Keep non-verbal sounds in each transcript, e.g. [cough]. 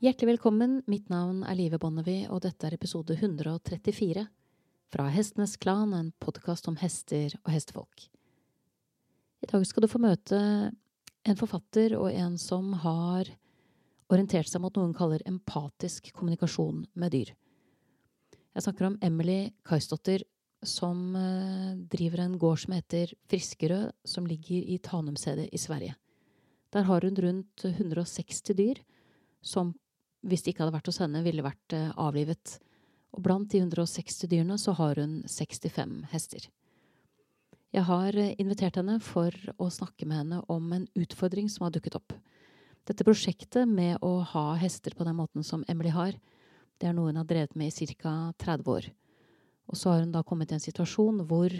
Hjertelig velkommen, mitt navn er Live Bonnevie, og dette er episode 134 fra Hestenes Klan, en podkast om hester og hestefolk. I dag skal du få møte en forfatter og en som har orientert seg mot noen kaller empatisk kommunikasjon med dyr. Jeg snakker om Emily Kaisdottir, som eh, driver en gård som heter Friskerød, som ligger i Tanumsedet i Sverige. Der har hun rundt 160 dyr som hvis det ikke hadde vært hos henne, ville vært eh, avlivet. Og blant de 160 dyrene så har hun 65 hester. Jeg har eh, invitert henne for å snakke med henne om en utfordring som har dukket opp. Dette prosjektet med å ha hester på den måten som Emily har, det er noe hun har drevet med i ca. 30 år. Og så har hun da kommet i en situasjon hvor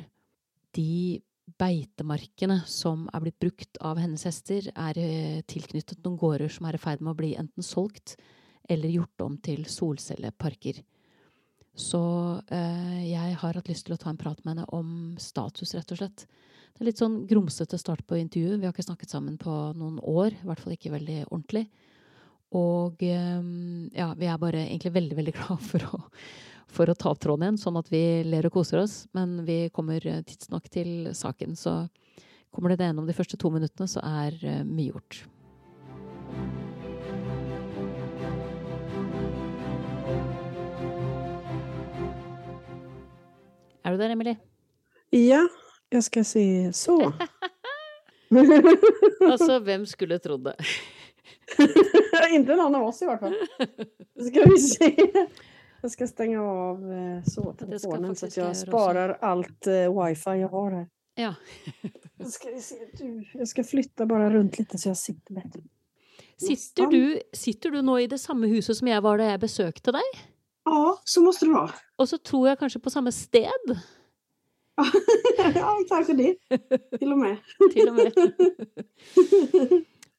de beitemarkene som er blitt brukt av hennes hester, er eh, tilknyttet noen gårder som er i ferd med å bli enten solgt eller gjort om til solcelleparker. Så eh, jeg har hatt lyst til å ta en prat med henne om status, rett og slett. Det er litt sånn grumsete start på intervjuet. Vi har ikke snakket sammen på noen år. I hvert fall ikke veldig ordentlig. Og eh, ja, vi er bare egentlig veldig, veldig [laughs] glad for å, for å ta opp tråden igjen, sånn at vi ler og koser oss. Men vi kommer eh, tidsnok til saken. Så kommer det det gjennom de første to minuttene, så er eh, mye gjort. Er du der, Emily? Ja, jag ska se så. [laughs] alltså, vem skulle trodd det? [laughs] Inte någon av oss i alla fall. Ska vi se. Jag ska stänga av eh, så telefonen så att jag sparar också. allt uh, wifi jag har här. Ja. ska vi se. Du, jag ska flytta bara runt lite så jag sitter bättre. Sitter du, sitter du nu i det samma huset som jag var där jag besökte dig? Ja, så måste det vara. Och så tror jag kanske på samma sted. [laughs] ja, kanske det. Till och med. [laughs] Till och med.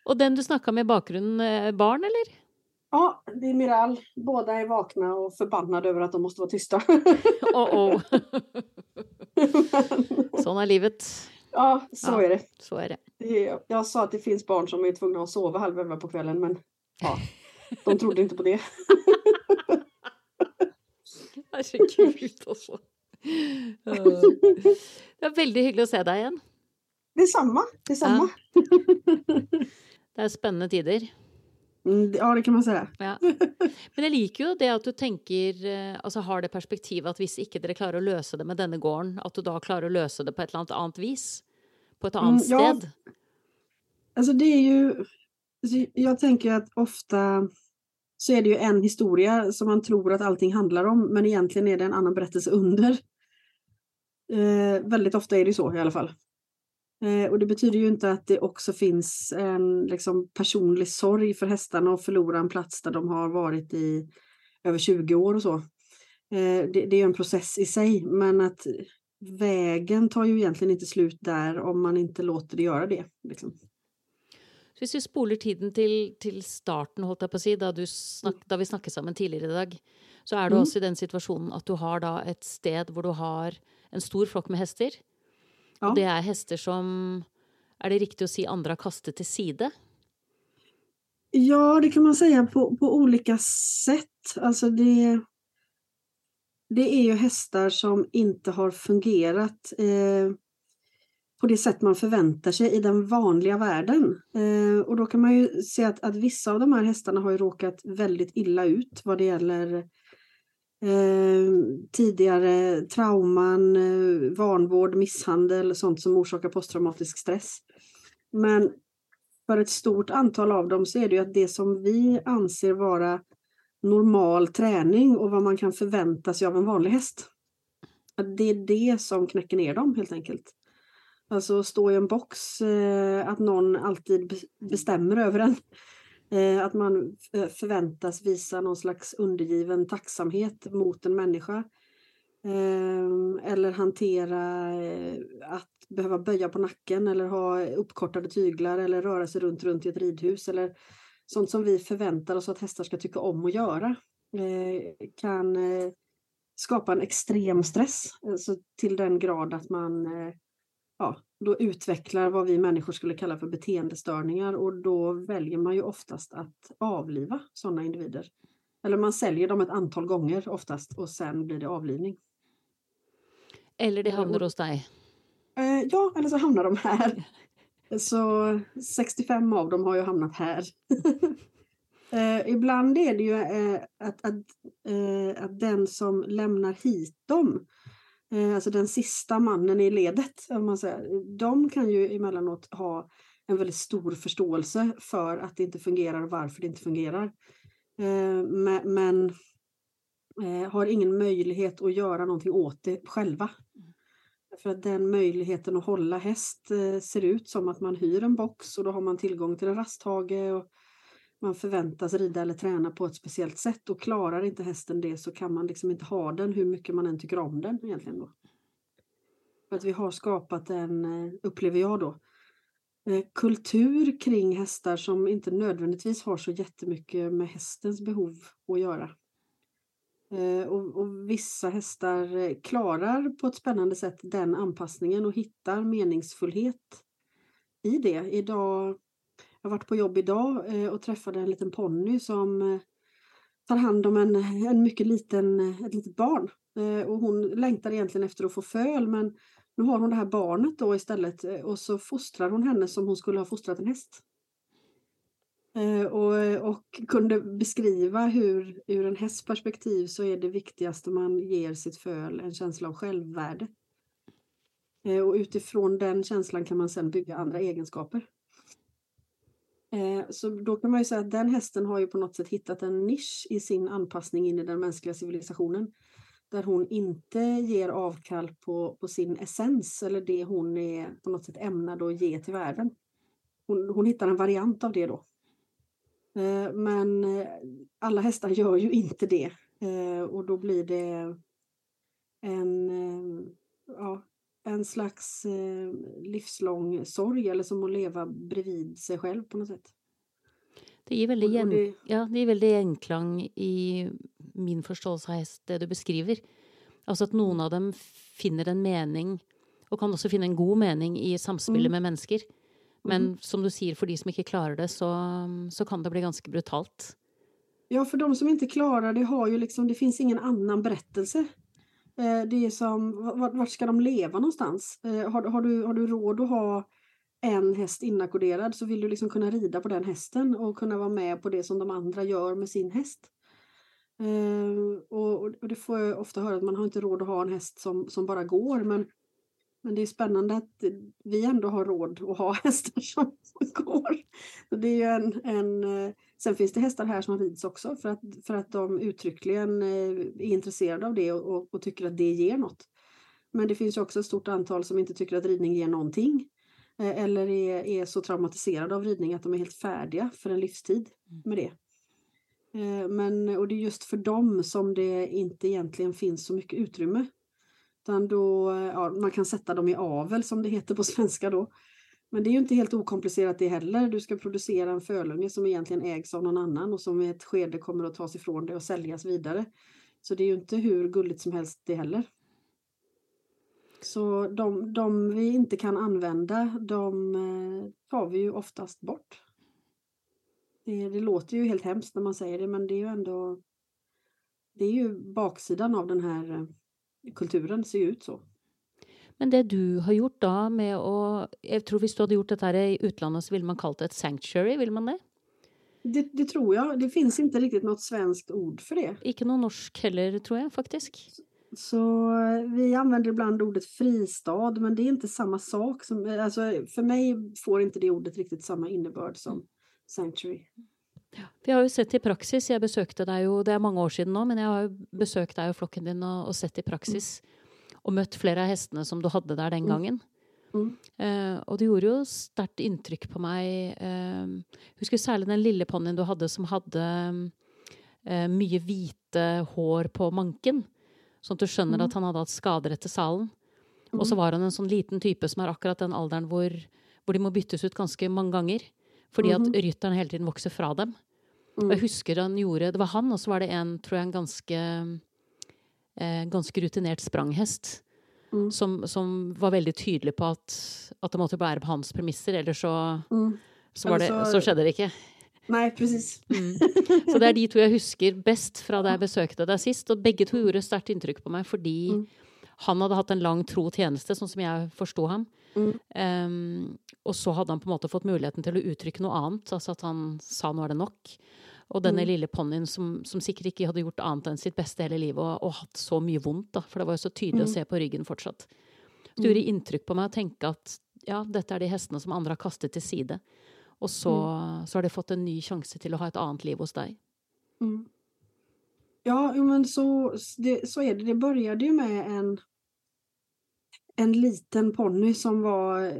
och den du snackade med i bakgrunden, barn eller? Ja, det är Miral. Båda är vakna och förbannade över att de måste vara tysta. [laughs] oh, oh. Sån är livet. Ja, så ja, är det. Så är det. Jag sa att det finns barn som är tvungna att sova halv elva på kvällen, men ja, de trodde inte på det. Herregud, altså. Det [laughs] er veldig hyggelig å se deg igjen. Detsamma. Detsamma. Ja. Det er spennende tider. Mm, ja, det kan man säga. Ja. Men jeg liker jo det at du tenker, eh, altså har det perspektivet at hvis ikke dere klarer å løse det med denne gården, at du da klarer å løse det på et eller annet annet vis? På ett annat mm, ja. sted? Alltså det är ju, alltså jag tänker att ofta så är det ju en historia som man tror att allting handlar om, men egentligen är det en annan berättelse under. Eh, väldigt ofta är det så i alla fall. Eh, och det betyder ju inte att det också finns en liksom, personlig sorg för hästarna att förlora en plats där de har varit i över 20 år och så. Eh, det, det, är en process i sig, men att vägen tar ju egentligen inte slut där om man inte låter det göra det. Liksom. Hvis vi spoler tiden til, til starten, holdt jeg på å si, da, snak, da vi snakket sammen tidligere i dag, så er du mm. også i den situasjonen at du har da et sted hvor du har en stor flokk med hester. Ja. Og det er hester som Er det riktig å si andre har kastet til side? Ja, det kan man säga på, på olika sätt. Alltså det, det är ju hästar som inte har fungerat. Eh, på det sätt man förväntar sig i den vanliga världen. Eh, och då kan man ju se att, att vissa av de här hästarna har ju råkat väldigt illa ut vad det gäller eh, tidigare trauman, eh, vanvård, misshandel, sånt som orsakar posttraumatisk stress. Men för ett stort antal av dem så är det ju att det som vi anser vara normal träning och vad man kan förvänta sig av en vanlig häst. Att det är det som knäcker ner dem helt enkelt. Alltså stå i en box, eh, att någon alltid bestämmer över en. [laughs] Eh, att man eh, förväntas visa någon slags undergiven tacksamhet mot en människa. Eh, eller hantera eh, att behöva böja på nacken eller ha uppkortade tyglar eller röra sig runt, runt i ett ridhus. Eller sånt som vi förväntar oss att hästar ska tycka om att göra. Kan skapa en extrem stress alltså till den grad att man ja, då utvecklar vad vi människor skulle kalla för beteendestörningar och då väljer man ju oftast att avliva sådana individer. Eller man säljer dem ett antal gånger oftast och sen blir det avlivning. Eller de hamnar hos dig? Eh, ja, eller så hamnar de här. [laughs] Så 65 av dem har ju hamnat här. [laughs] eh, ibland är det ju eh, att, att, eh, att den som lämnar hit dem, eh, alltså den sista mannen i ledet, om man säger, de kan ju emellanåt ha en väldigt stor förståelse för att det inte fungerar och varför det inte fungerar. Eh, men, men har ingen möjlighet att göra någonting åt det själva. För att den möjligheten att hålla häst eh, ser ut som att man hyr en box och då har man tillgång till en rasthage och man förväntas rida eller träna på ett speciellt sätt och klarar inte hästen det så kan man liksom inte ha den hur mycket man än tycker om den egentligen då. För att vi har skapat en, eh, upplever jag då, eh, kultur kring hästar som inte nödvändigtvis har så jättemycket med hästens behov att göra. Eh, och, och, vissa hästar klarar på ett spännande sätt den anpassningen och hittar meningsfullhet i det. Idag, jag har varit på jobb idag eh, och träffade en liten ponny som eh, tar hand om en, en mycket liten, eh, ett litet barn. Och hon längtar egentligen efter att få föl men nu har hon det här barnet då istället och så fostrar hon henne som hon skulle ha fostrat en häst. Och, och, kunde beskriva hur ur en hästs perspektiv så är det viktigaste man ger sitt föl en känsla av självvärde. Och utifrån den känslan kan man sedan bygga andra egenskaper. Eh, så då kan man ju säga att den hästen har ju på något sätt hittat en nisch i sin anpassning in i den mänskliga civilisationen. Där hon inte ger avkall på, på sin essens eller det hon är på något sätt ämnad att ge till världen. Hon, hon hittar en variant av det då. Eh, men eh, alla hästar gör ju inte det eh, och då blir det en, en slags livslång sorg eller som att leva bredvid sig själv på något sätt. Det ger väldigt, gen, det, ja, det ger väldigt genklang i min förståelse det du beskriver. Alltså att någon av dem finner en mening och kan också finna en god mening i samspelet mm. med människor. Men mm. som du säger, för de som inte klarar det så, så kan det bli ganska brutalt. Ja, för de som inte klarar det har ju liksom, det finns ingen annan berättelse. Eh, det är som, vart, ska de leva någonstans? Eh, har, har, du, har du råd att ha en häst inackorderad så vill du liksom kunna rida på den hästen och kunna vara med på det som de andra gör med sin häst. Eh, och, och det får jag ofta höra att man har inte råd att ha en häst som, som bara går men men det är spännande att vi ändå har råd att ha [laughs] hästar som går. Det är ju en, en, sen finns det hästar här som rids också för att, för att de uttryckligen eh, är intresserade av det och, och tycker att det ger något. Men det finns också ett stort antal som inte tycker att ridning ger någonting. Eh, eller är, är så traumatiserade av ridning att de är helt färdiga för en livstid mm. med det. Men, och det är just för dem som det inte egentligen finns så mycket utrymme utan då, ja, man kan sätta dem i avel som det heter på svenska då. Men det är ju inte helt okomplicerat det heller. Du ska producera en fölunge som egentligen ägs av någon annan och som i ett skede kommer att tas ifrån dig och säljas vidare. Så det är ju inte hur gulligt som helst det heller. Så de, de vi inte kan använda, de eh, tar vi ju oftast bort. Det, det låter ju helt hemskt när man säger det, men det är ju ändå det är ju baksidan av den här eh, kulturen ser ju ut så. Men det du har gjort då med att, jag tror hvis du hade gjort det här i utlandet så vill man kalla det ett sanctuary, vill man det? det? Det tror jag. Det finns inte riktigt något svenskt ord för det. Inte någon norsk heller tror jag faktiskt. Så vi använder ibland ordet fristad, men det är inte samma sak. Som, alltså, för mig får inte det ordet riktigt samma innebörd som sanctuary. Vi har ju sett i praxis, jag besökte dig ju, det är många år sedan nu, men jag har besökt dig och flocken din och, och sett i praxis mm. Och mött flera av hästarna som du hade där den mm. gången. Mm. Uh, och det gjorde ju starkt intryck på mig. Uh, husker särskilt den lilla ponnyn du hade som hade uh, mycket vita hår på manken. Så att du skönjer mm. att han hade haft skador efter salen. Och så mm. var han en sån liten typ som är akkurat den åldern hvor, hvor de må byttes ut ganska många gånger. Fordi at mhm. rytteren hele tiden vokser fra dem. Og jeg mm. husker han gjorde Det var han, og så var det en, tror jeg, en ganske, eh, ganske rutinert spranghest. mm. som, som, var väldigt tydlig på att, att det måste vara på hans premisser, eller så, mm. så, var det, så, så skedde det inte. Nej, precis. Mm. [laughs] Så det är de två jag husker bäst från där jag besökte dig sist, och bägge två gjorde starkt intryck på mig, för mm. han hade haft en lång tro tjänst, så som jag förstod honom. Mm. Um, och så hade han på något fått möjligheten till att uttrycka något annat, alltså att han sa nu är det nog. Och den mm. lilla ponnyn som, som säkert inte hade gjort annat än sitt bästa hela livet och, och haft så mycket ont, då, för det var ju så tydligt mm. att se på ryggen fortsatt. Så det gjorde mm. intryck på mig att tänka att ja, detta är de hästarna som andra har kastat till sida. Och så, mm. så har de fått en ny chans till att ha ett annat liv hos dig. Mm. Ja, men så, det, så är det. Det började ju med en en liten ponny som var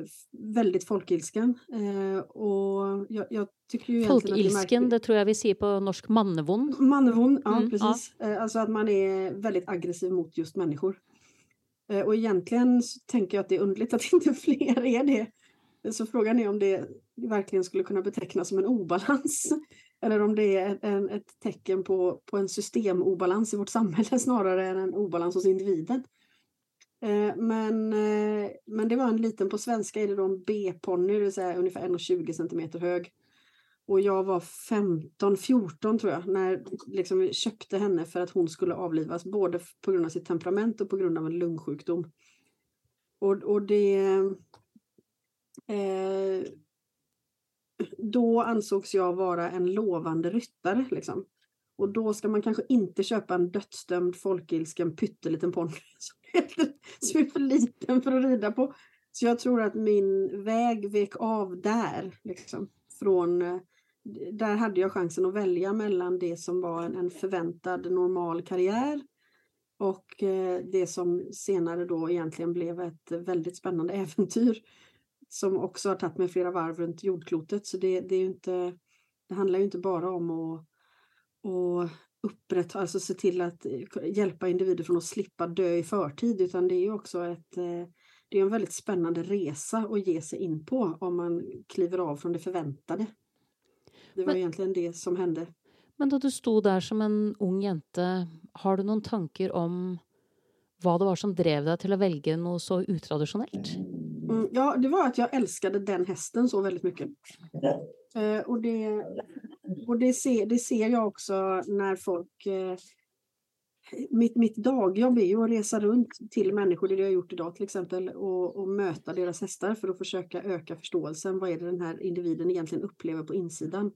väldigt folkilsken. Eh, och jag, jag tycker ju Folkilsken, det, det, tror jag vi ser på norsk mannevond. Mannevond, ja mm, precis. Ja. Eh, alltså att man är väldigt aggressiv mot just människor. Eh, och egentligen tänker jag att det är underligt att [laughs] inte fler är det. Så frågan är om det verkligen skulle kunna betecknas som en obalans. [laughs] Eller om det är en, ett tecken på, på en systemobalans i vårt samhälle [laughs] snarare än en obalans hos individen. Eh, men, eh, men det var en liten, på svenska är det då en B-ponny, det vill säga ungefär 1,20 cm hög. Och jag var 15, 14 tror jag, när liksom vi köpte henne för att hon skulle avlivas, både på grund av sitt temperament och på grund av en lungsjukdom. Och, och det... Eh, då ansågs jag vara en lovande ryttare. Liksom. Och då ska man kanske inte köpa en dödsdömd folkilsken pytteliten ponny [laughs] som [laughs] som är för liten för att rida på. Så jag tror att min väg vek av där. Liksom, från, eh, där hade jag chansen att välja mellan det som var en, en förväntad normal karriär och eh, det som senare då egentligen blev ett väldigt spännande [laughs] äventyr som också har tagit mig flera varv runt jordklotet. Så det, det, är inte, det handlar ju inte bara om att och upprätthålla, alltså se till att eh, hjälpa individer från att slippa dö i förtid utan det är också ett eh, det är en väldigt spännande resa att ge sig in på om man kliver av från det förväntade. Det var men, egentligen det som hände. Men då du stod där som en ung jente, har du någon tankar om vad det var som drev dig till att välja något så utraditionellt? Mm, ja, det var att jag älskade den hästen så väldigt mycket. Eh, och det, och det, ser, det ser jag också när folk... Eh, mitt, mitt dagjobb är ju att resa runt till människor, det jag har gjort idag till exempel, och, och möta deras hästar för att försöka öka förståelsen. Vad är det den här individen egentligen upplever på insidan?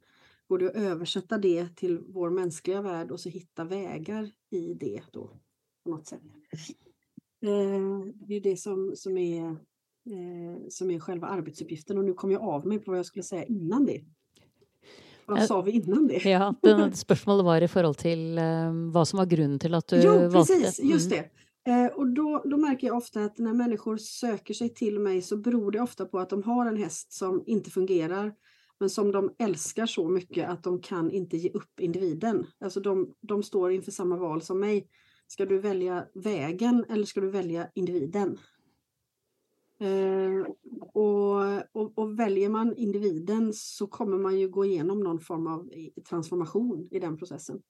Går det att översätta det till vår mänskliga värld och så hitta vägar i det då på något sätt? Eh, det är det som, som är eh, som är själva arbetsuppgiften och nu kom jag av mig på vad jag skulle säga innan det. Vad sa vi innan det? Ja, den [laughs] spörsmålet var i förhållande till eh, vad som var grunden till att du jo, valde. precis, mm. just det. Eh, och då, då märker jag ofta att när människor söker sig till mig så beror det ofta på att de har en häst som inte fungerar men som de älskar så mycket att de kan inte ge upp individen. Alltså de, de står inför samma val som mig. Ska du välja vägen eller ska du välja individen? Eh, och, och, och, väljer man individen så kommer man ju gå igenom någon form av transformation i den processen.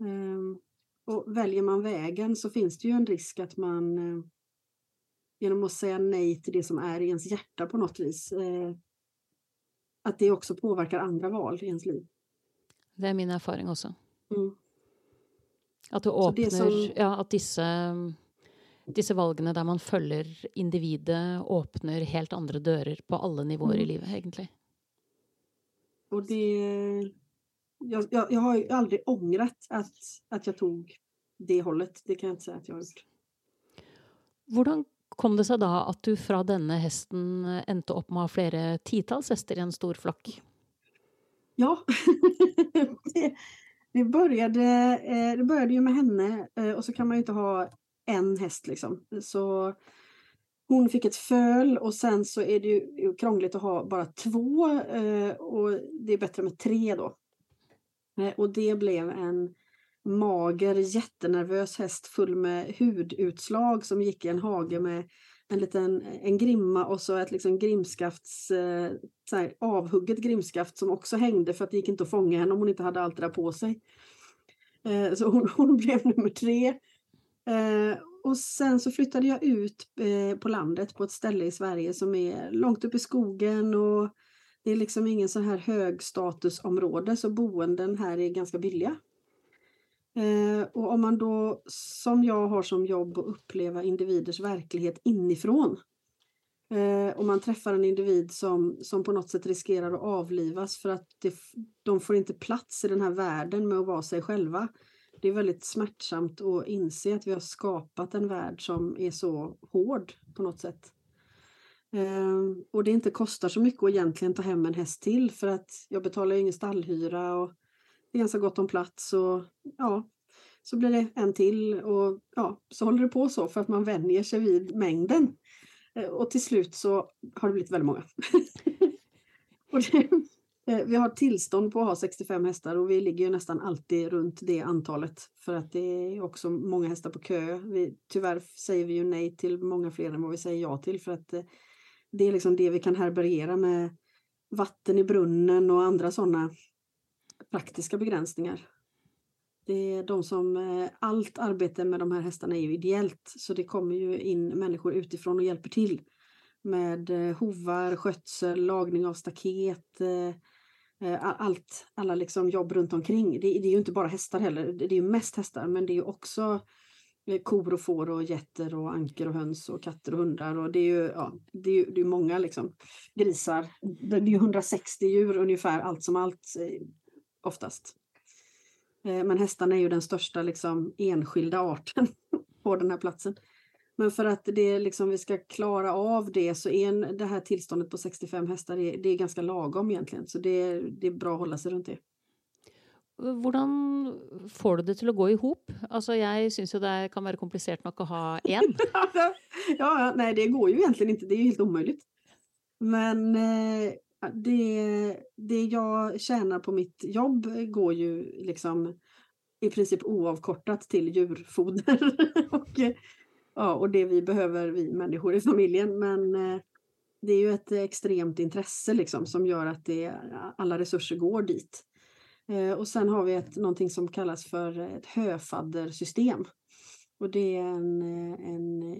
Eh, och väljer man vägen så finns det ju en risk att man eh, genom att säga nej till det som är i ens hjärta på något vis eh, att det också påverkar andra val i ens liv. Det är min erfarenhet också. Mm. Att du öppnar, som... ja, att dessa disse valgene der man følger individet, åpner helt andre dører på alle nivåer mm. i livet, egentlig. Och det... Jag, jag, jag har ju aldrig ångrat att, att jag tog det hållet. Det kan jag inte säga att jag har gjort. Hvordan kom det sig då att du från denna hästen endte upp med flera tiotals hästar i en stor flock? Ja, [laughs] det, det, började, eh, det började ju med henne eh, och så kan man ju inte ha en häst liksom. Så hon fick ett föl och sen så är det ju krångligt att ha bara två eh, och det är bättre med tre då. Eh, och det blev en mager jättenervös häst full med hudutslag som gick i en hage med en liten en grimma och så ett liksom grimskafts, eh, så här, avhugget grimskaft som också hängde för att det gick inte att fånga henne om hon inte hade allt det där på sig. Så hon, [laughs] hon blev nummer tre Eh, och sen så flyttade jag ut eh, på landet på ett ställe i Sverige som är långt upp i skogen och det är liksom ingen sån här högstatusområde så boenden här är ganska billiga. Eh, och om man då som jag har som jobb att uppleva individers verklighet inifrån Eh, och man träffar en individ som, som på något sätt riskerar att avlivas för att det, de får inte plats i den här världen med att vara sig själva. Det är väldigt smärtsamt att inse att vi har skapat en värld som är så hård på något sätt. Eh, och det inte kostar så mycket att egentligen ta hem en häst till för att jag betalar ingen stallhyra och det är ganska gott om plats och ja, så blir det en till och ja, så håller det på så för att man vänjer sig vid mängden. Eh, och till slut så har det blivit väldigt många. [laughs] och det, Eh, vi har tillstånd på att ha 65 hästar och vi ligger nästan alltid runt det antalet för att det är också många hästar på kö. Vi, tyvärr säger vi ju nej till många fler än vad vi säger ja till för att eh, det är liksom det vi kan härbärgera med vatten i brunnen och andra sådana praktiska begränsningar. Det är de som, eh, allt arbete med de här hästarna är ju ideellt så det kommer ju in människor utifrån och hjälper till med hovar, skötsel, lagning av staket, eh, Eh, allt, alla liksom jobb runt omkring. Det, det är ju inte bara hästar heller, det är ju mest hästar men det är ju också eh, kor och får och getter och anker och höns och katter och hundar och det är ju, ja, det är ju det är många liksom grisar. Det är ju 160 djur ungefär allt som allt eh, oftast. Men hästarna är ju den största liksom, enskilda arten [laughs] på den här platsen. Men för att det, liksom, vi ska klara av det så är det här tillståndet på 65 hästar det, det är ganska lagom egentligen. Så det, det är bra att hålla sig runt det. Hur får du det till att gå ihop? Alltså jag syns ju det kan vara komplicerat nog att ha en. [laughs] ja, nej det går ju egentligen inte. Det är ju helt omöjligt. Men eh, det, det jag tjänar på mitt jobb går ju liksom i princip oavkortat till djurfoder [laughs] och, ja, och det vi behöver, vi människor i familjen. Men eh, det är ju ett extremt intresse liksom som gör att det, alla resurser går dit. Eh, och sen har vi ett, någonting som kallas för ett höfaddersystem. Och det är en, en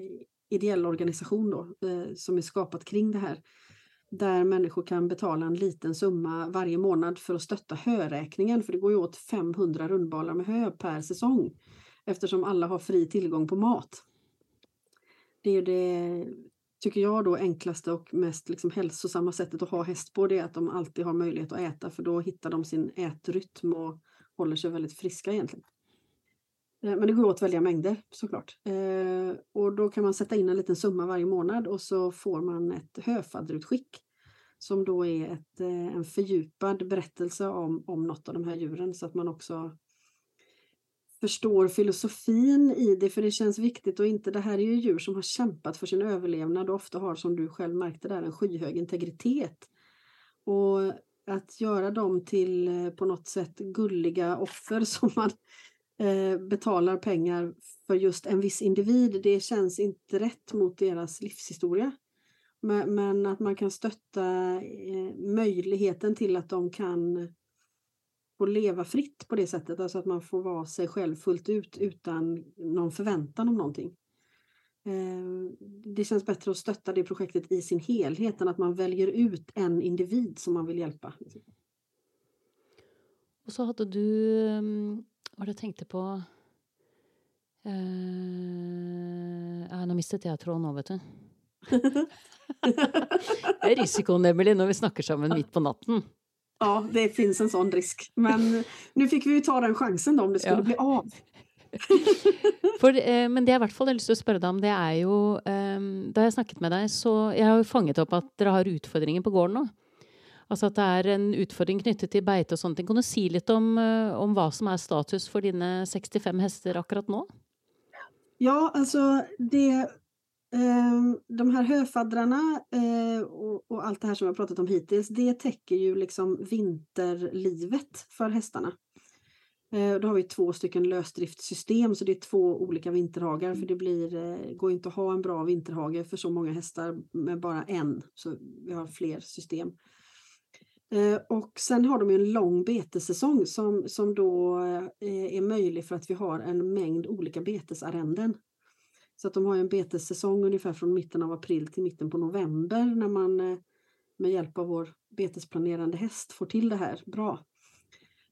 ideell organisation då, eh, som är skapat kring det här där människor kan betala en liten summa varje månad för att stötta höräkningen, för det går ju åt 500 rundbalar med hö per säsong eftersom alla har fri tillgång på mat. Det är det, tycker jag, då enklaste och mest liksom hälsosamma sättet att ha häst på, det är att de alltid har möjlighet att äta för då hittar de sin ätrytm och håller sig väldigt friska egentligen. Eh, men det går åt väldiga mängder såklart. Eh, och då kan man sätta in en liten summa varje månad och så får man ett höfadderutskick som då är ett, eh, en fördjupad berättelse om, om något av de här djuren så att man också förstår filosofin i det, för det känns viktigt och inte, det här är ju djur som har kämpat för sin överlevnad och ofta har, som du själv märkte där, en skyhög integritet. Och att göra dem till eh, på något sätt gulliga offer som man Eh, betalar pengar för just en viss individ, det känns inte rätt mot deras livshistoria. Men, men att man kan stötta eh, möjligheten till att de kan få leva fritt på det sättet, alltså att man får vara sig själv fullt ut utan någon förväntan om någonting. Eh, det känns bättre att stötta det projektet i sin helhet än att man väljer ut en individ som man vill hjälpa. Och så hade du hva var det jeg tenkte på uh, ja, Nå mistet jeg tråden nå, vet du. [laughs] det är risikoen, Emelie, när vi snackar samman mitt på natten. Ja, det finns en sån risk. Men nu fick vi ju ta den chansen då, om det skulle ja. bli av. [laughs] For, eh, men det jeg i hvert fall har lyst til å spørre deg om, det er jo eh, Da jeg snakket med deg, så Jeg har jo fanget opp at dere har utfordringer på gården nå. Altså at det er en utfordring knyttet til beite og sånne ting. Kan du si litt om, eh, om hva som er status for dine 65 hester akkurat nå? Ja, alltså det, Ehm, de här höfaddrarna eh, och, och, allt det här som jag pratat om hittills, det täcker ju liksom vinterlivet för hästarna. Eh, då har vi två stycken lösdriftssystem så det är två olika vinterhagar för det blir, eh, går inte att ha en bra vinterhage för så många hästar med bara en. Så vi har fler system. Eh, och sen har de en lång betesäsong som, som då eh, är möjlig för att vi har en mängd olika betesarrenden. Så att de har en betessäsong ungefär från mitten av april till mitten på november när man eh, med hjälp av vår betesplanerande häst får till det här bra.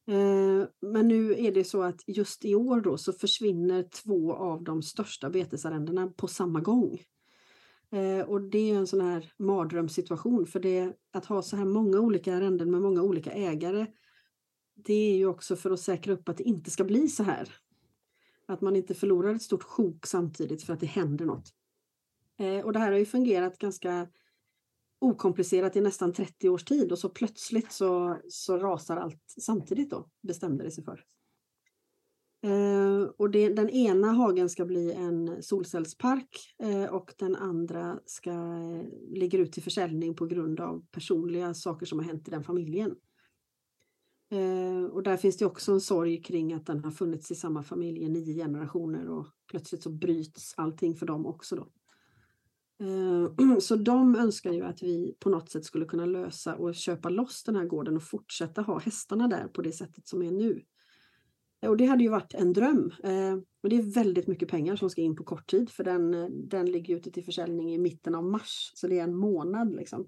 Eh, men nu är det så att just i år då så försvinner två av de största betesarrendena på samma gång. Eh, och det är en sån här mardrömssituation för det, att ha så här många olika arrenden med många olika ägare det är ju också för att säkra upp att det inte ska bli så här. Att man inte förlorar ett stort sjok samtidigt för att det händer något. Eh, och det här har ju fungerat ganska okomplicerat i nästan 30 års tid och så plötsligt så, så rasar allt samtidigt då, bestämde det sig för. Eh, och det, den ena hagen ska bli en solcellspark eh, och den andra ska eh, ligger ut till försäljning på grund av personliga saker som har hänt i den familjen. Eh, och där finns det också en sorg kring att den har funnits i samma familj i nio generationer och plötsligt så bryts allting för dem också då. Eh, [clears throat] så de önskar ju att vi på något sätt skulle kunna lösa och köpa loss den här gården och fortsätta ha hästarna där på det sättet som är nu. Eh, och det hade ju varit en dröm. Eh, och det är väldigt mycket pengar som ska in på kort tid för den, eh, den ligger ute till försäljning i mitten av mars. Så det är en månad liksom.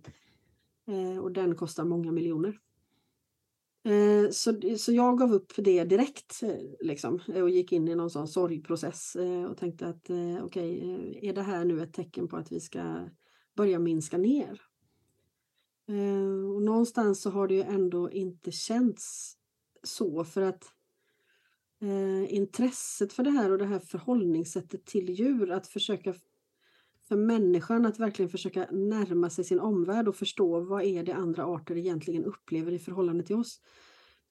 Eh, och den kostar många miljoner. Eh, så, så jag gav upp för det direkt eh, liksom, och gick in i någon sån sorgprocess eh, och tänkte att okej, okay, är det här nu ett tecken på att vi ska börja minska ner? Och någonstans så har det ju ändå inte känts så för att intresset för det här och det här förhållningssättet till djur, att försöka för människan att verkligen försöka närma sig sin omvärld och förstå vad är det andra arter egentligen upplever i förhållande till oss.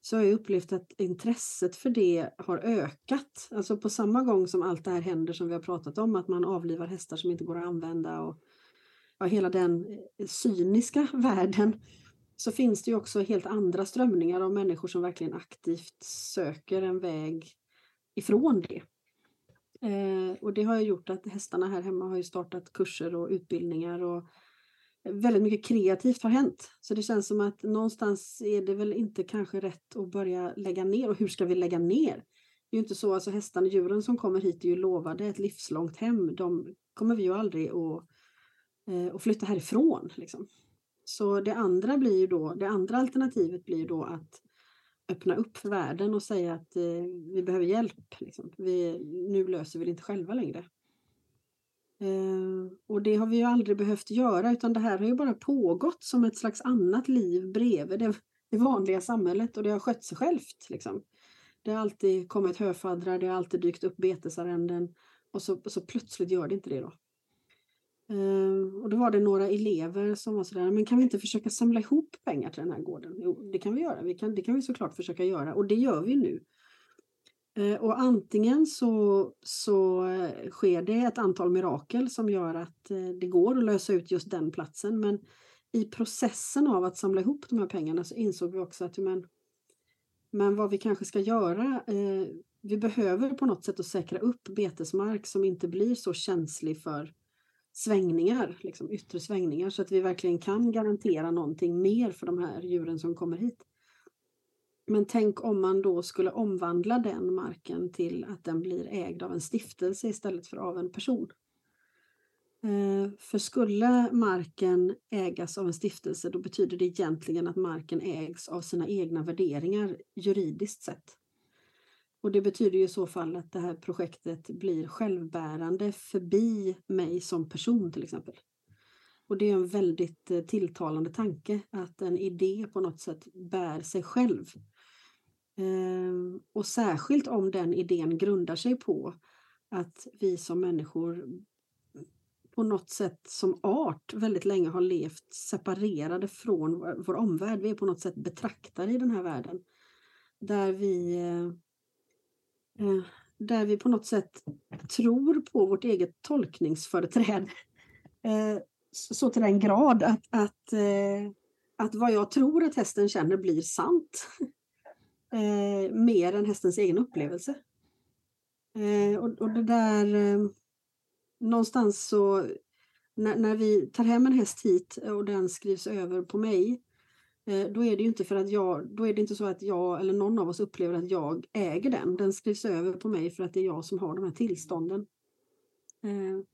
Så har jag upplevt att intresset för det har ökat. Alltså på samma gång som allt det här händer som vi har pratat om, att man avlivar hästar som inte går att använda och ja, hela den eh, cyniska [laughs] världen så finns det ju också helt andra strömningar av människor som verkligen aktivt söker en väg ifrån det. Eh, och det har ju gjort att hästarna här hemma har ju startat kurser och utbildningar och väldigt mycket kreativt har hänt. Så det känns som att någonstans är det väl inte kanske rätt att börja lägga ner. Och hur ska vi lägga ner? Det är ju inte så, alltså hästarna, och djuren som kommer hit är ju lovade ett livslångt hem. De kommer vi ju aldrig att, eh, att flytta härifrån. Liksom. Så det andra blir ju då, det andra alternativet blir ju då att öppna upp för världen och säga att eh, vi behöver hjälp. Liksom. Vi, nu löser vi det inte själva längre. Eh, och det har vi ju aldrig behövt göra utan det här har ju bara pågått som ett slags annat liv bredvid det, det vanliga samhället och det har skött sig självt. Liksom. Det har alltid kommit höfaddrar, det har alltid dykt upp betesarrenden och så, så plötsligt gör det inte det då. Eh, och då var det några elever som var sådär, men kan vi inte försöka samla ihop pengar till den här gården? Jo, det kan vi göra. Vi kan, det kan vi såklart försöka göra och det gör vi nu. Eh, och antingen så, så eh, sker det ett antal mirakel som gör att det går att lösa ut just den platsen. Men i processen av att samla ihop de här pengarna så insåg vi också att men, men vad vi kanske ska göra vi behöver på något sätt att säkra upp betesmark som inte blir så känslig för svängningar, liksom yttre svängningar, så att vi verkligen kan garantera någonting mer för de här djuren som kommer hit. Men tänk om man då skulle omvandla den marken till att den blir ägd av en stiftelse istället för av en person. Eh, för skulle marken ägas av en stiftelse då betyder det egentligen att marken ägs av sina egna värderingar juridiskt sett. Och det betyder i så fall att det här projektet blir självbärande förbi mig som person till exempel. Och det är en väldigt eh, tilltalande tanke att en idé på något sätt bär sig själv. Ehm, och särskilt om den idén grundar sig på att vi som människor på något sätt som art väldigt länge har levt separerade från vår omvärld. Vi är på något sätt betraktare i den här världen. Där vi eh, Eh, där vi på något sätt tror på vårt eget tolkningsföreträde. [laughs] Eh, så till den grad att, att, eh, att vad jag tror att hästen känner blir sant. [laughs] Eh, mer än hästens egen upplevelse. Eh, och, och det där någonstans så när, när vi tar hem en häst hit och den skrivs över på mig Eh, Eh, då är det ju inte för att jag, då är det inte så att jag eller någon av oss upplever att jag äger den. Den skrivs över på mig för att det är jag som har de här tillstånden. Eh,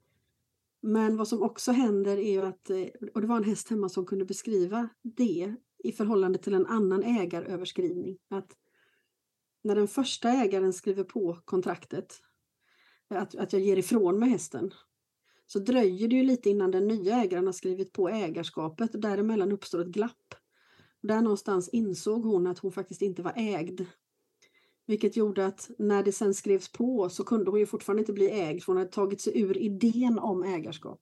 men vad som också händer är ju att, eh, och det var en häst hemma som kunde beskriva det i förhållande till en annan ägaröverskrivning. Att när den första ägaren skriver på kontraktet, att, att jag ger ifrån mig hästen, så dröjer det ju lite innan den nya ägaren har skrivit på ägarskapet. Däremellan uppstår ett glapp. Där någonstans insåg hon att hon faktiskt inte var ägd. Vilket gjorde att när det sen skrevs på så kunde hon ju fortfarande inte bli ägd för hon hade tagit sig ur idén om ägarskap.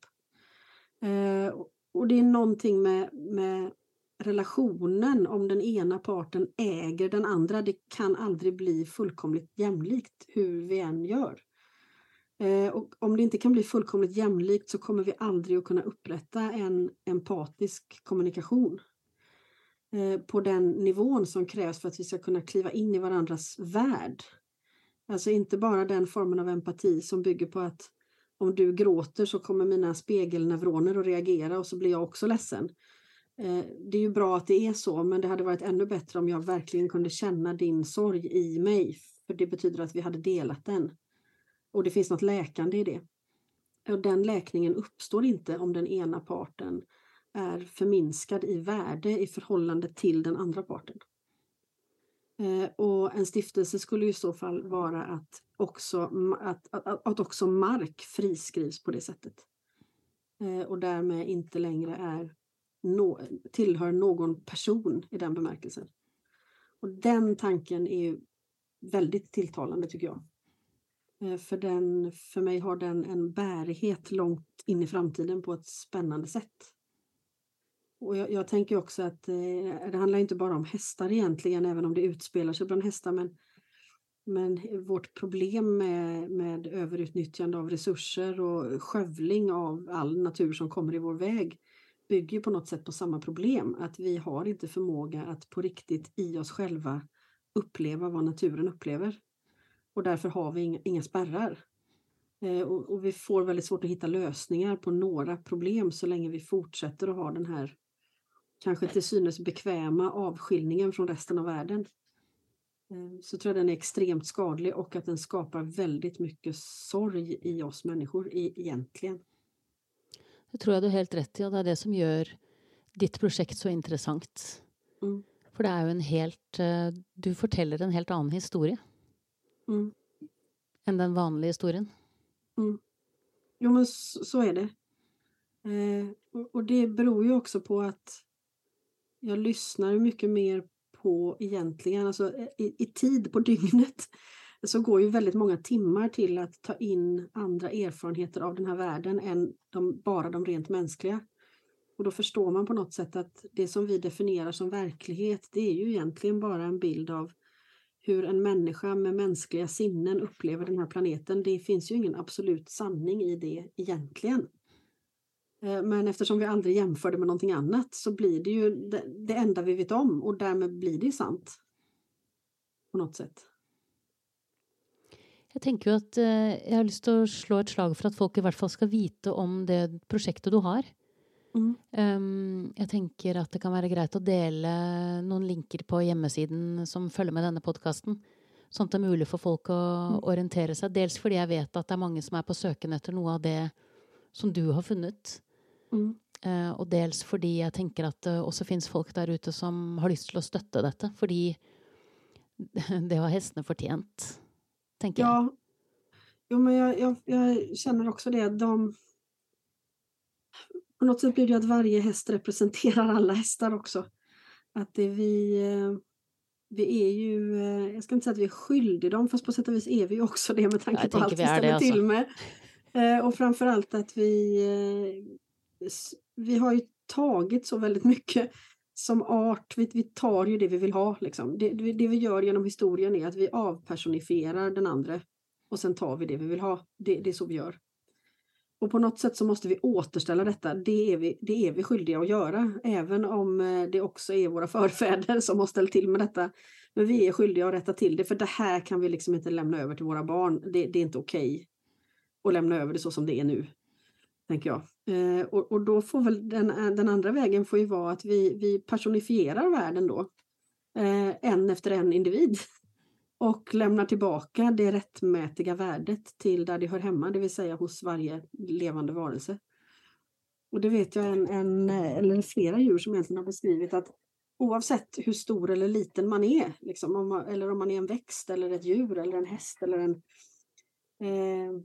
Eh, och det är någonting med, med relationen om den ena parten äger den andra. Det kan aldrig bli fullkomligt jämlikt hur vi än gör. Eh, och om det inte kan bli fullkomligt jämlikt så kommer vi aldrig att kunna upprätta en empatisk kommunikation Eh, på den nivån som krävs för att vi ska kunna kliva in i varandras värld. Alltså inte bara den formen av empati som bygger på att om du gråter så kommer mina spegelneuroner att reagera och så blir jag också ledsen. Eh, det är ju bra att det är så, men det hade varit ännu bättre om jag verkligen kunde känna din sorg i mig, för det betyder att vi hade delat den. Och det finns något läkande i det. Och den läkningen uppstår inte om den ena parten är förminskad i värde i förhållande till den andra parten. Eh, och en stiftelse skulle i så fall vara att också, att, att, att också mark friskrivs på det sättet. Eh, och därmed inte längre är no, tillhör någon person i den bemärkelsen. Och den tanken är väldigt tilltalande tycker jag. Eh, för, den, för mig har den en bärighet långt in i framtiden på ett spännande sätt. Och jag, jag tänker också att eh, det handlar inte bara om hästar egentligen, även om det utspelar sig bland hästar, men, men vårt problem med, med överutnyttjande av resurser och skövling av all natur som kommer i vår väg bygger på något sätt på samma problem, att vi har inte förmåga att på riktigt i oss själva uppleva vad naturen upplever och därför har vi inga, inga spärrar. Eh, och, och, vi får väldigt svårt att hitta lösningar på några problem så länge vi fortsätter att ha den här kanske till synes bekväma avskiljningen från resten av världen. Eh, så tror jag den är extremt skadlig och att den skapar väldigt mycket sorg i oss människor egentligen. Det tror jag du har helt rätt i och det är det som gör ditt projekt så intressant. Mm. För det är ju en helt, eh, du berättar en helt annan historia. Mm. Än den vanliga historien. Mm. Jo men så, så är det. Eh, och, det beror ju också på att jag lyssnar mycket mer på egentligen, alltså eh, i, i tid på [laughs] dygnet så går ju väldigt många timmar till att ta in andra erfarenheter av den här världen än de, bara de rent mänskliga. Och då förstår man på något sätt att det som vi definierar som verklighet, det är ju egentligen bara en bild av hur en människa med mänskliga sinnen upplever den här planeten. Det finns ju ingen absolut sanning i det egentligen. Eh, men eftersom vi aldrig jämför det med någonting annat så blir det ju det, enda vi vet om och därmed blir det sant. På något sätt. Jag tänker ju att eh, jag har lust att slå ett slag för att folk i hvert fall ska veta om det projektet du har. Mm. Um, jeg tenker at det kan være greit å dele noen linker på hjemmesiden som følger med denne podkasten. Sånn at det er mulig for folk å mm. orientere seg. Dels fordi jeg vet at det er mange som er på søken etter noe av det som du har funnet. Mm. Uh, og dels fordi jeg tenker at det også fins folk der ute som har lyst til å støtte dette. Fordi [laughs] det har hestene fortjent, tenker ja. jeg. Jo, men jag, jag, jag känner också det. De, på något sätt blir det att varje häst representerar alla hästar också. Att det vi, eh, vi är ju, eh, jag ska inte säga att vi är skyldiga dem, fast på sätt och vis är vi också det med tanke på allt vi ställer alltså. till med. Eh, och framförallt att vi, vi har ju tagit så väldigt mycket som art, vi, vi tar ju det vi vill ha. Liksom. Det, det vi gör genom historien är att vi avpersonifierar den andra och sen tar vi det vi vill ha. Det, det är så vi gör. Och på något sätt så måste vi återställa detta. Det är vi, det är vi skyldiga att göra, även om eh, det också är våra [laughs] förfäder som har ställt till med detta. Men vi är skyldiga att rätta till det, för det här kan vi liksom inte lämna över till våra barn. Det, det är inte okej okay att lämna över det så som det är nu, tänker jag. Eh, och, och, då får väl den, eh, den andra vägen får ju vara att vi, vi personifierar världen då, eh, en efter en individ. [laughs] och lämnar tillbaka det rättmätiga värdet till där det hör hemma, det vill säga hos varje levande varelse. Och det vet jag en, en eh, eller flera djur som egentligen har beskrivit att oavsett hur stor eller liten man är, liksom, om man, eller om man är en växt eller ett djur eller en häst eller en eh,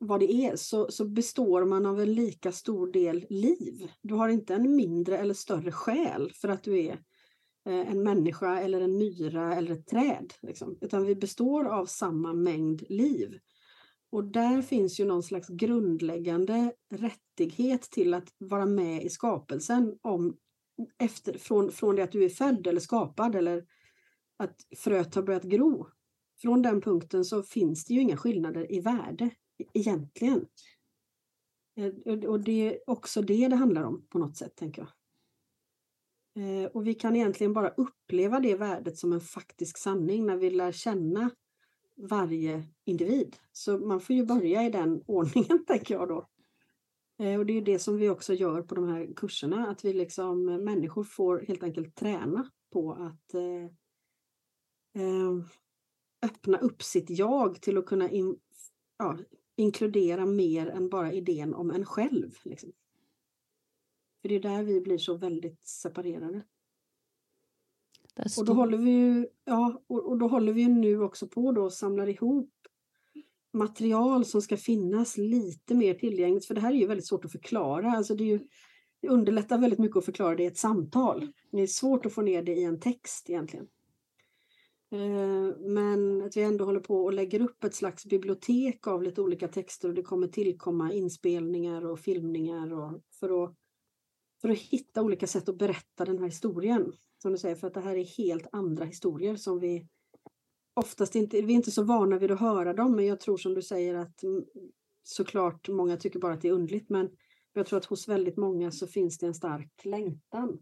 vad det är, så, så består man av en lika stor del liv. Du har inte en mindre eller större själ för att du är eh, en människa eller en myra eller ett träd. Liksom. Utan vi består av samma mängd liv. Och där finns ju någon slags grundläggande rättighet till att vara med i skapelsen om, efter, från, från det att du är född eller skapad eller att fröet har börjat gro. Från den punkten så finns det ju inga skillnader i värde egentligen. Eh, och det är också det det handlar om på något sätt, tänker jag. Eh, och vi kan egentligen bara uppleva det värdet som en faktisk sanning när vi lär känna varje individ. Så man får ju börja i den [laughs] ordningen, tänker jag då. Eh, och det är det som vi också gör på de här kurserna, att vi liksom, människor får helt enkelt träna på att eh, öppna upp sitt jag till att kunna in, ja, inkludera mer än bara idén om en själv. Liksom. För det är där vi blir så väldigt separerade. Och då håller vi ju, ja, och, och, då håller vi nu också på då och samlar ihop material som ska finnas lite mer tillgängligt. För det här är ju väldigt svårt att förklara. Alltså det, är ju, det underlättar väldigt mycket att förklara det i ett samtal. Det är svårt att få ner det i en text egentligen. Eh, men att vi ändå håller på och lägger upp ett slags bibliotek av lite olika texter och det kommer tillkomma inspelningar och filmningar och för, att, för att hitta olika sätt att berätta den här historien. Som du säger, för att det här är helt andra historier som vi oftast inte, vi är inte så vana vid att höra dem, men jag tror som du säger att såklart många tycker bara att det är undligt, men jag tror att hos väldigt många så finns det en stark längtan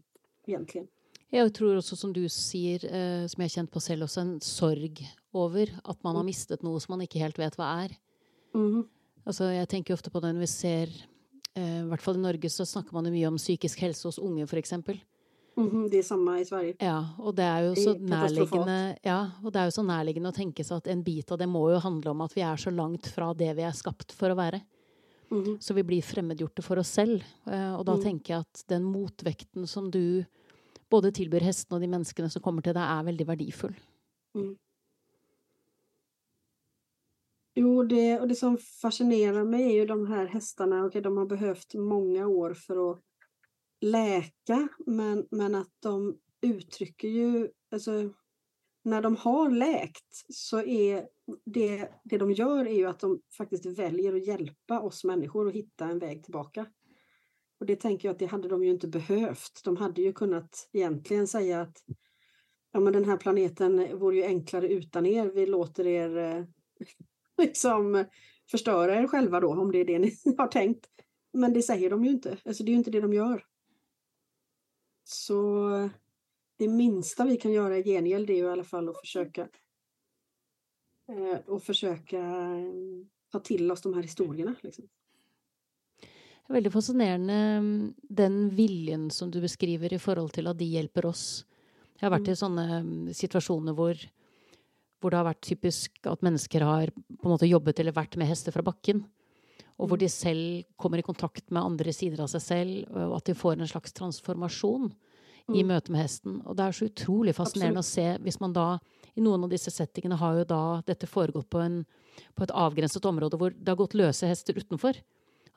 egentligen. Jag tror också som du säger, eh, som jag känt på själv, också en sorg över att man har mm. mistat något som man inte helt vet vad är. Mm. Alltså, jag tänker ofta på det när vi ser, eh, i hvert fall i Norge så snackar man mycket om psykisk hälsa hos unga för exempel. Mm, det är samma i Sverige. Ja, och det är ju så närliggande, ja, och det är ju så närliggande att tänka sig att en bit av det må ju handla om att vi är så långt från det vi är skapt för att vara. Mm. Så vi blir främmedgjorta för oss själva. Eh, och då mm. tänker jag att den motvikten som du både tilbyr hästen och de människorna som kommer till dig är väldigt värdefull. Mm. Jo, det, och det som fascinerar mig är ju de här hästarna. Okay, de har behövt många år för att läka, men, men att de uttrycker ju, alltså när de har läkt så är det, det de gör är ju att de faktiskt väljer att hjälpa oss människor att hitta en väg tillbaka. Och det tänker jag att det hade de ju inte behövt. De hade ju kunnat egentligen säga att ja, men den här planeten vore ju enklare utan er. Vi låter er eh, [laughs] liksom förstöra er själva då, om det är det ni [laughs] har tänkt. Men det säger de ju inte. Alltså, det är ju inte det de gör. Så det minsta vi kan göra i gengäld är ju i alla fall att försöka eh, och försöka eh, ta till oss de här historierna. Liksom. Det är väldigt fascinerande mm, den viljan som du beskriver i förhållande till att de hjälper oss. Jag har varit i mm. sådana mm, situationer hvor, hvor det har varit typiskt att människor har på något jobbat eller varit med hästar från backen. Och hvor de själv kommer i kontakt med andra sidor av sig själva och att de får en slags transformation mm. i möte med hästen. Och det är så otroligt fascinerande att se, om man då i någon av dessa settingarna har ju då detta föregått på, en, på ett avgränsat område där det har gått lösa hästar utanför.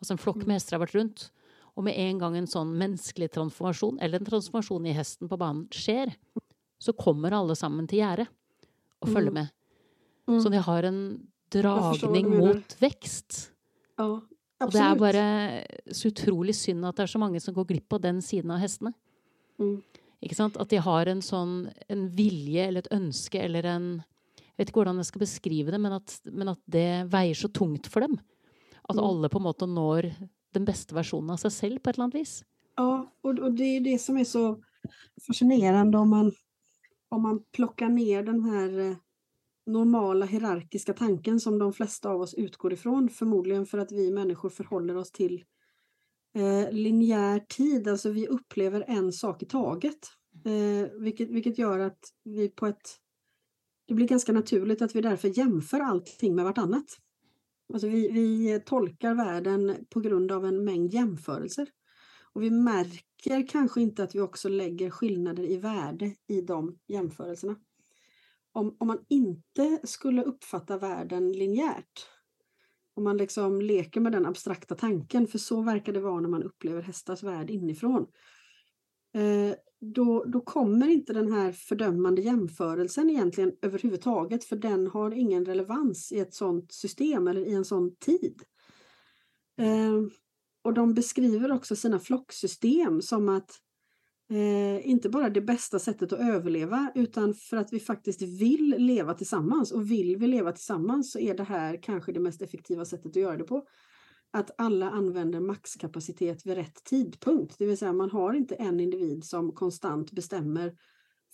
Alltså en flock med hästar har varit runt. Och med en gång en sån mänsklig transformation, eller en transformation i hästen på banan, sker, så kommer alla samman till gärdet och följer mm. med. Mm. Så ni har en dragning mot växt. Ja, och det är bara så otroligt synd att det är så många som går glipp på den sidan av hästarna. Mm. Att de har en sån en vilja eller ett önske eller en jag vet inte hur jag ska beskriva det, men att, men att det väger så tungt för dem. Att mm. alla på något sätt når den bästa versionen av sig själv på ett eller annat vis. Ja, och, och det är det som är så fascinerande om man, om man plockar ner den här eh, normala hierarkiska tanken som de flesta av oss utgår ifrån, förmodligen för att vi människor förhåller oss till eh, linjär tid, alltså vi upplever en sak i taget. Eh, vilket, vilket gör att vi på ett det blir ganska naturligt att vi därför jämför allting med vartannat. Alltså vi, vi tolkar världen på grund av en mängd jämförelser. Och vi märker kanske inte att vi också lägger skillnader i värde i de jämförelserna. Om, om man inte skulle uppfatta världen linjärt, om man liksom leker med den abstrakta tanken, för så verkar det vara när man upplever hästars värld inifrån, eh, då, då kommer inte den här fördömande jämförelsen egentligen överhuvudtaget, för den har ingen relevans i ett sådant system eller i en sån tid. Eh, och de beskriver också sina flocksystem som att eh, inte bara det bästa sättet att överleva utan för att vi faktiskt vill leva tillsammans och vill vi leva tillsammans så är det här kanske det mest effektiva sättet att göra det på. Att alla använder maxkapacitet vid rätt tidpunkt, det vill säga man har inte en individ som konstant bestämmer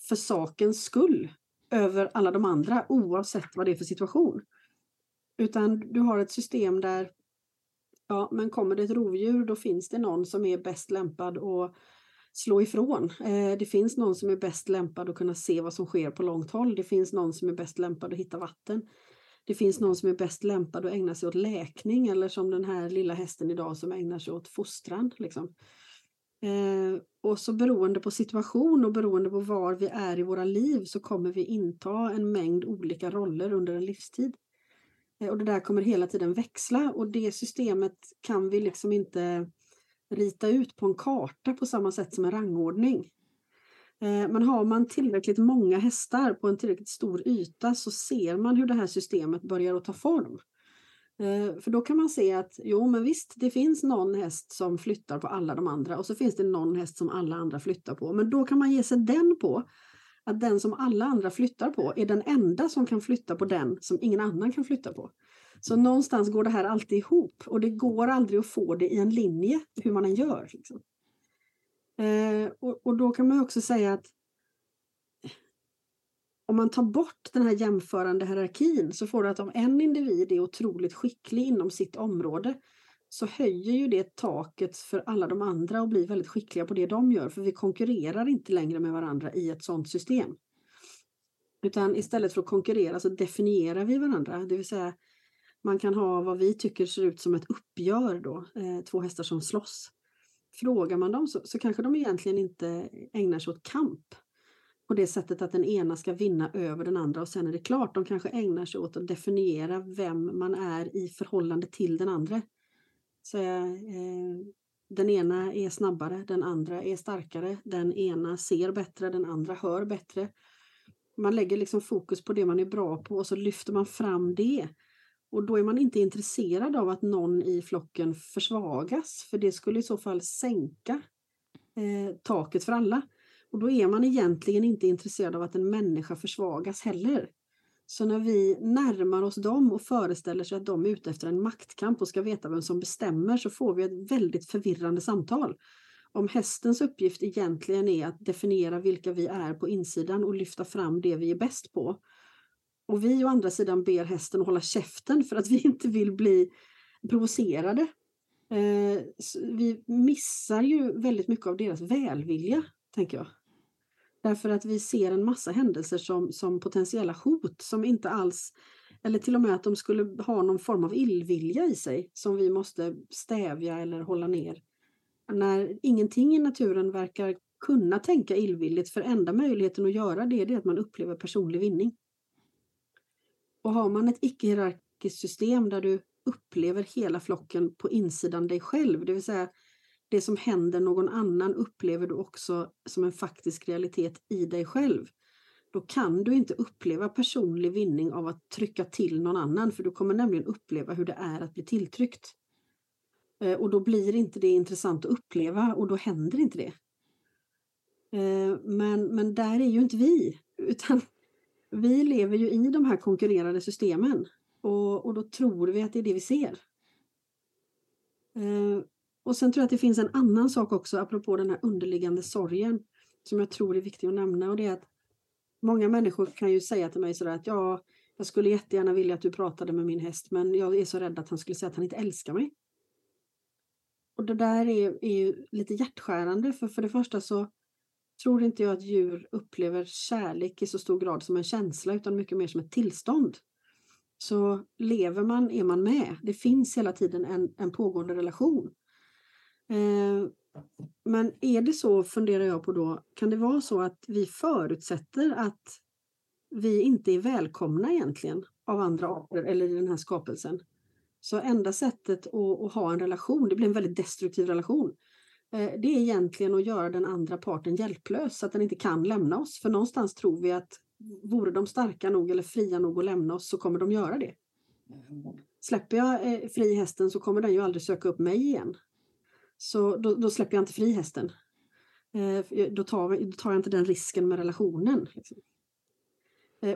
för sakens skull över alla de andra oavsett vad det är för situation. Utan du har ett system där Ja, men kommer det ett rovdjur då finns det någon som är bäst lämpad att slå ifrån. Eh, det finns någon som är bäst lämpad att kunna se vad som sker på långt håll. Det finns någon som är bäst lämpad att hitta vatten. Det finns någon som är bäst lämpad att ägna sig åt läkning eller som den här lilla hästen idag som ägnar sig åt fostran. Liksom. Eh, och så beroende på situation och beroende på var vi är i våra liv så kommer vi inta en mängd olika roller under en livstid. Eh, och det där kommer hela tiden växla och det systemet kan vi liksom inte rita ut på en karta på samma sätt som en rangordning. Eh, men har man tillräckligt många hästar på en tillräckligt stor yta så ser man hur det här systemet börjar att ta form. Eh, för då kan man se att jo men visst, det finns någon häst som flyttar på alla de andra och så finns det någon häst som alla andra flyttar på. Men då kan man ge sig den på att den som alla andra flyttar på är den enda som kan flytta på den som ingen annan kan flytta på. Så någonstans går det här alltid ihop och det går aldrig att få det i en linje hur man än gör. Liksom. Eh, och, och, då kan man också säga att om man tar bort den här jämförande hierarkin så får du att om en individ är otroligt skicklig inom sitt område så höjer ju det taket för alla de andra och blir väldigt skickliga på det de gör för vi konkurrerar inte längre med varandra i ett sådant system. Utan istället för att konkurrera så definierar vi varandra, det vill säga man kan ha vad vi tycker ser ut som ett uppgör då, eh, två hästar som slåss. Frågar man dem så, så kanske de egentligen inte ägnar sig åt kamp på det sättet att den ena ska vinna över den andra och sen är det klart. De kanske ägnar sig åt att definiera vem man är i förhållande till den andra. Så, eh, den ena är snabbare, den andra är starkare, den ena ser bättre, den andra hör bättre. Man lägger liksom fokus på det man är bra på och så lyfter man fram det. Och då är man inte intresserad av att någon i flocken försvagas, för det skulle i så fall sänka eh, taket för alla. Och då är man egentligen inte intresserad av att en människa försvagas heller. Så när vi närmar oss dem och föreställer sig att de är ute efter en maktkamp och ska veta vem som bestämmer så får vi ett väldigt förvirrande samtal. Om hästens uppgift egentligen är att definiera vilka vi är på insidan och lyfta fram det vi är bäst på och vi å andra sidan ber hästen hålla käften för att vi [laughs] inte vill bli provocerade. Eh, vi missar ju väldigt mycket av deras välvilja, tänker jag. Därför att vi ser en massa händelser som, som potentiella hot som inte alls, eller till och med att de skulle ha någon form av illvilja i sig som vi måste stävja eller hålla ner. När ingenting i naturen verkar kunna tänka illvilligt för enda möjligheten att göra det är att man upplever personlig vinning. Och har man ett icke-hierarkiskt system där du upplever hela flocken på insidan dig själv, det vill säga det som händer någon annan upplever du också som en faktisk realitet i dig själv. Då kan du inte uppleva personlig vinning av att trycka till någon annan, för du kommer nämligen uppleva hur det är att bli tilltryckt. Eh, och då blir inte det intressant att uppleva och då händer inte det. Eh, men, men där är ju inte vi, [laughs] utan vi lever ju i de här konkurrerande systemen och, och då tror vi att det är det vi ser. Eh, och sen tror jag att det finns en annan sak också apropå den här underliggande sorgen som jag tror är viktig att nämna och det är att många människor kan ju säga till mig sådär att ja, jag skulle jättegärna vilja att du pratade med min häst men jag är så rädd att han skulle säga att han inte älskar mig. Och det där är, är ju lite hjärtskärande för för det första så tror inte jag att djur upplever kärlek i så stor grad som en känsla utan mycket mer som ett tillstånd. Så lever man är man med. Det finns hela tiden en, en pågående relation. Eh, men är det så, funderar jag på då, kan det vara så att vi förutsätter att vi inte är välkomna egentligen av andra arter eller i den här skapelsen? Så enda sättet att, att ha en relation, det blir en väldigt destruktiv relation, eh, Eh, det är egentligen att göra den andra parten hjälplös så att den inte kan lämna oss. För någonstans tror vi att vore de starka nog eller fria nog att lämna oss så kommer de göra det. Släpper jag eh, fri hästen så kommer den ju aldrig söka upp mig igen. Så då, då släpper jag inte fri hästen. Eh, då, tar, då tar jag inte den risken med relationen. Liksom.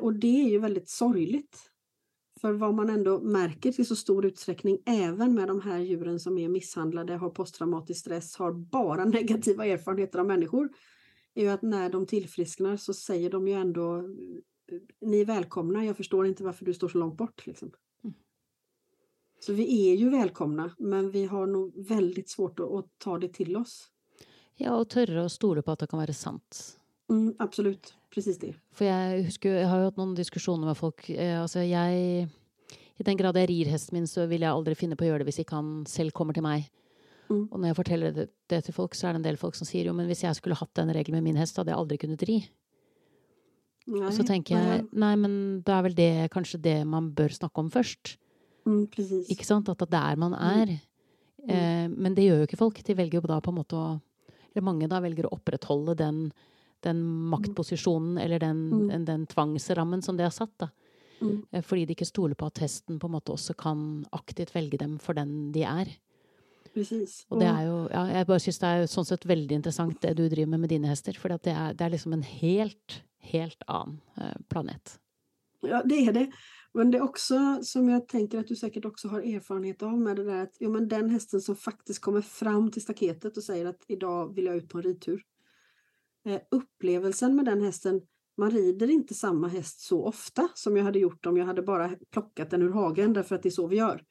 Och det är ju väldigt sorgligt. För vad man ändå märker till så stor utsträckning, även med de här djuren som är misshandlade, har posttraumatisk stress, har bara [laughs] negativa erfarenheter av människor, är ju att när de tillfrisknar så säger de ju ändå ni är välkomna, jag förstår inte varför du står så långt bort. Liksom. Mm. Så vi är ju välkomna, men vi har nog väldigt svårt att, att ta det till oss. Ja, och törre och stole på att det kan vara sant. Mm, absolut, precis det. För jag, husker, jag har ju haft några diskussioner med folk. Eh, jag, I den grad jag rir hästen min så vill jag aldrig finna på att göra det om inte han själv kommer till mig. Mm. Och när jag berättar det, det, till folk så är det en del folk som säger jo, men om jag skulle haft den regeln med min häst hade jag aldrig kunnat ri. Nej, och så tänker jag, nej men då är väl det kanske det man bör snacka om först. Mm. Ikke sant? At det er der man er. Mm. Eh, men det gjør jo ikke folk. De velger jo da på en måte å Eller mange da velger å opprettholde den, den maktposisjonen eller den, mm. den, tvangsrammen som de har satt. da. Mm. Eh, fordi de ikke stoler på at testen på en måte også kan aktivt velge dem for den de er. Precis. Og det er jo, ja, jeg bare synes det er sånn sett veldig interessant det du driver med med dine hester. For det er, det er liksom en helt, helt annen eh, planet. Ja, det är det. Men det är också som jag tänker att du säkert också har erfarenhet av med det där att jo, men den hästen som faktiskt kommer fram till staketet och säger att idag vill jag ut på en ridtur. Eh, upplevelsen med den hästen, man rider inte samma häst så ofta som jag hade gjort om jag hade bara plockat den ur hagen därför att det är så vi gör.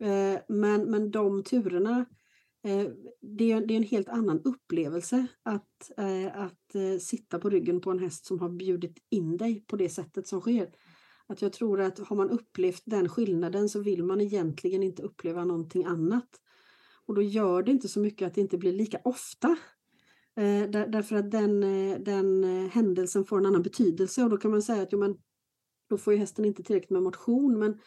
Eh, men, men de turerna, eh, det, är, det är en helt annan upplevelse att, eh, att eh, sitta på ryggen på en häst som har bjudit in dig på det sättet som sker. Att jag tror att har man upplevt den skillnaden så vill man egentligen inte uppleva någonting annat. Och då gör det inte så mycket att det inte blir lika ofta. Eh, där, därför att den, eh, den eh, händelsen får en annan betydelse och då kan man säga att jo, men, då får ju hästen inte tillräckligt med motion men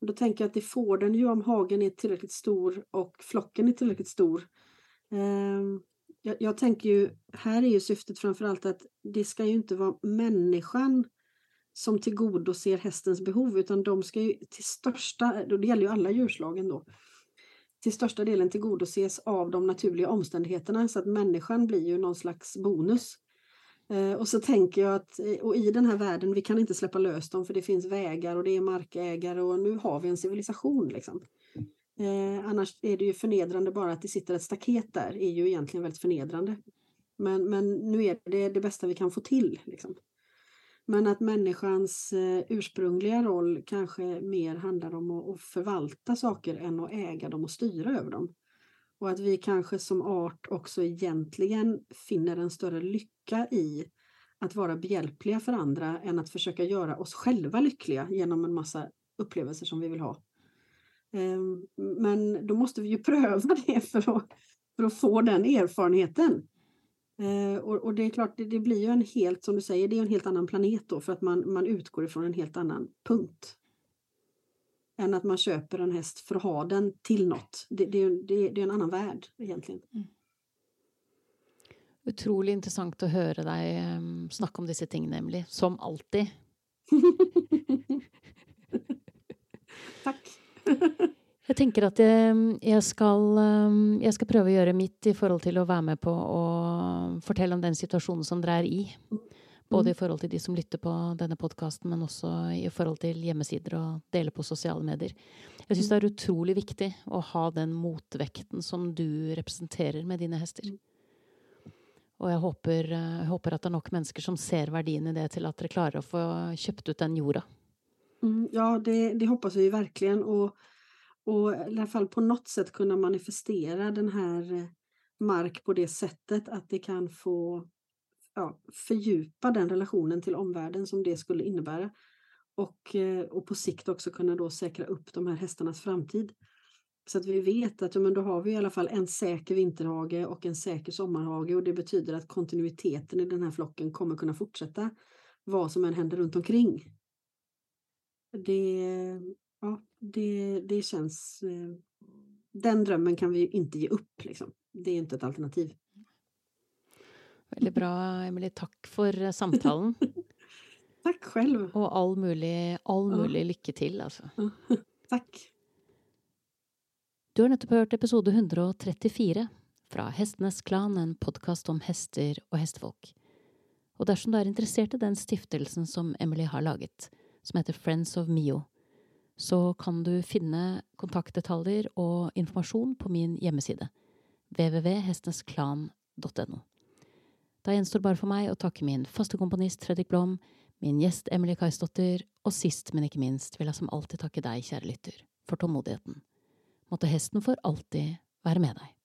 då tänker jag att det får den ju om hagen är tillräckligt stor och flocken är tillräckligt stor. Eh, jag, jag tänker ju, här är ju syftet framförallt att det ska ju inte vara människan som tillgodoser hästens behov utan de ska ju till största, det gäller ju alla djurslagen då, till största delen tillgodoses av de naturliga omständigheterna så att människan blir ju någon slags bonus. Eh, och så tänker jag att eh, och i den här världen, vi kan inte släppa lös dem för det finns vägar och det är markägare och nu har vi en civilisation. Liksom. Eh, annars är det ju förnedrande bara att det sitter ett staket där, är ju egentligen väldigt förnedrande. Men, men nu är det det bästa vi kan få till. Liksom. Men att människans eh, ursprungliga roll kanske mer handlar om att förvalta saker än att äga dem och styra över dem. Och att vi kanske som art också egentligen finner en större lycka i att vara behjälpliga för andra än att försöka göra oss själva lyckliga genom en massa upplevelser som vi vill ha. Ehm, men då måste vi ju [laughs] pröva det för att, för att få den erfarenheten. Eh, och, och, det är klart, det, det, blir ju en helt, som du säger, det är en helt annan planet då för att man, man utgår ifrån en helt annan punkt. Än att man köper en häst för att ha den till något. Det, det, det, det är en annan värld egentligen. Mm. Otroligt intressant att höra dig um, snacka om dessa ting, nämligen. Som alltid. [laughs] Tack. [laughs] Jag tänker att ehm, jag ska, ehm, jag ska pröva göra mitt i förhållande till att vara med på och berätta om den situation som det är i. Både i förhållande till de som lyssnar på denna podcast men också i förhållande till hemsidor och dela på sociala medier. Jag tycker det är otroligt viktigt att ha den motvikten som du representerar med dina hästar. Och jag hoppas, hoppas att det är nog människor som ser värdet i det till att de klarar att få köpt ut den jorda. Mm, ja, det, det hoppas vi verkligen. Och och i alla fall på något sätt kunna manifestera den här eh, mark på det sättet att det kan få ja, fördjupa den relationen till omvärlden som det skulle innebära. Och, eh, och på sikt också kunna då säkra upp de här hästarnas framtid. Så att vi vet att ja, men då har vi i alla fall en säker vinterhage och en säker sommarhage och det betyder att kontinuiteten i den här flocken kommer kunna fortsätta vad som än händer runt omkring. Det, ja, det, det känns... Eh, den drömmen kan vi inte ge upp. Liksom. Det är inte ett alternativ. Väldigt bra, Emelie. Tack för samtalen. [laughs] Tack själv. Och all möjlig, all möjlig ja. lycka till. Alltså. [laughs] Tack. Du har nettopp hørt episode 134 fra Hestenes Klan, en podkast om hester og hestefolk. Og dersom du er interessert i den stiftelsen som Emily har laget, som heter Friends of Mio, så kan du finne kontaktdetaljer och information på min hemsida www.hestensklan.no Da gjenstår bare for meg å takke min faste komponist Fredrik Blom, min gäst Emily Kaisdotter, och sist, men ikke minst, vil jeg som alltid takke deg, kjære lytter, for tålmodigheten måtte hesten for alltid være med deg.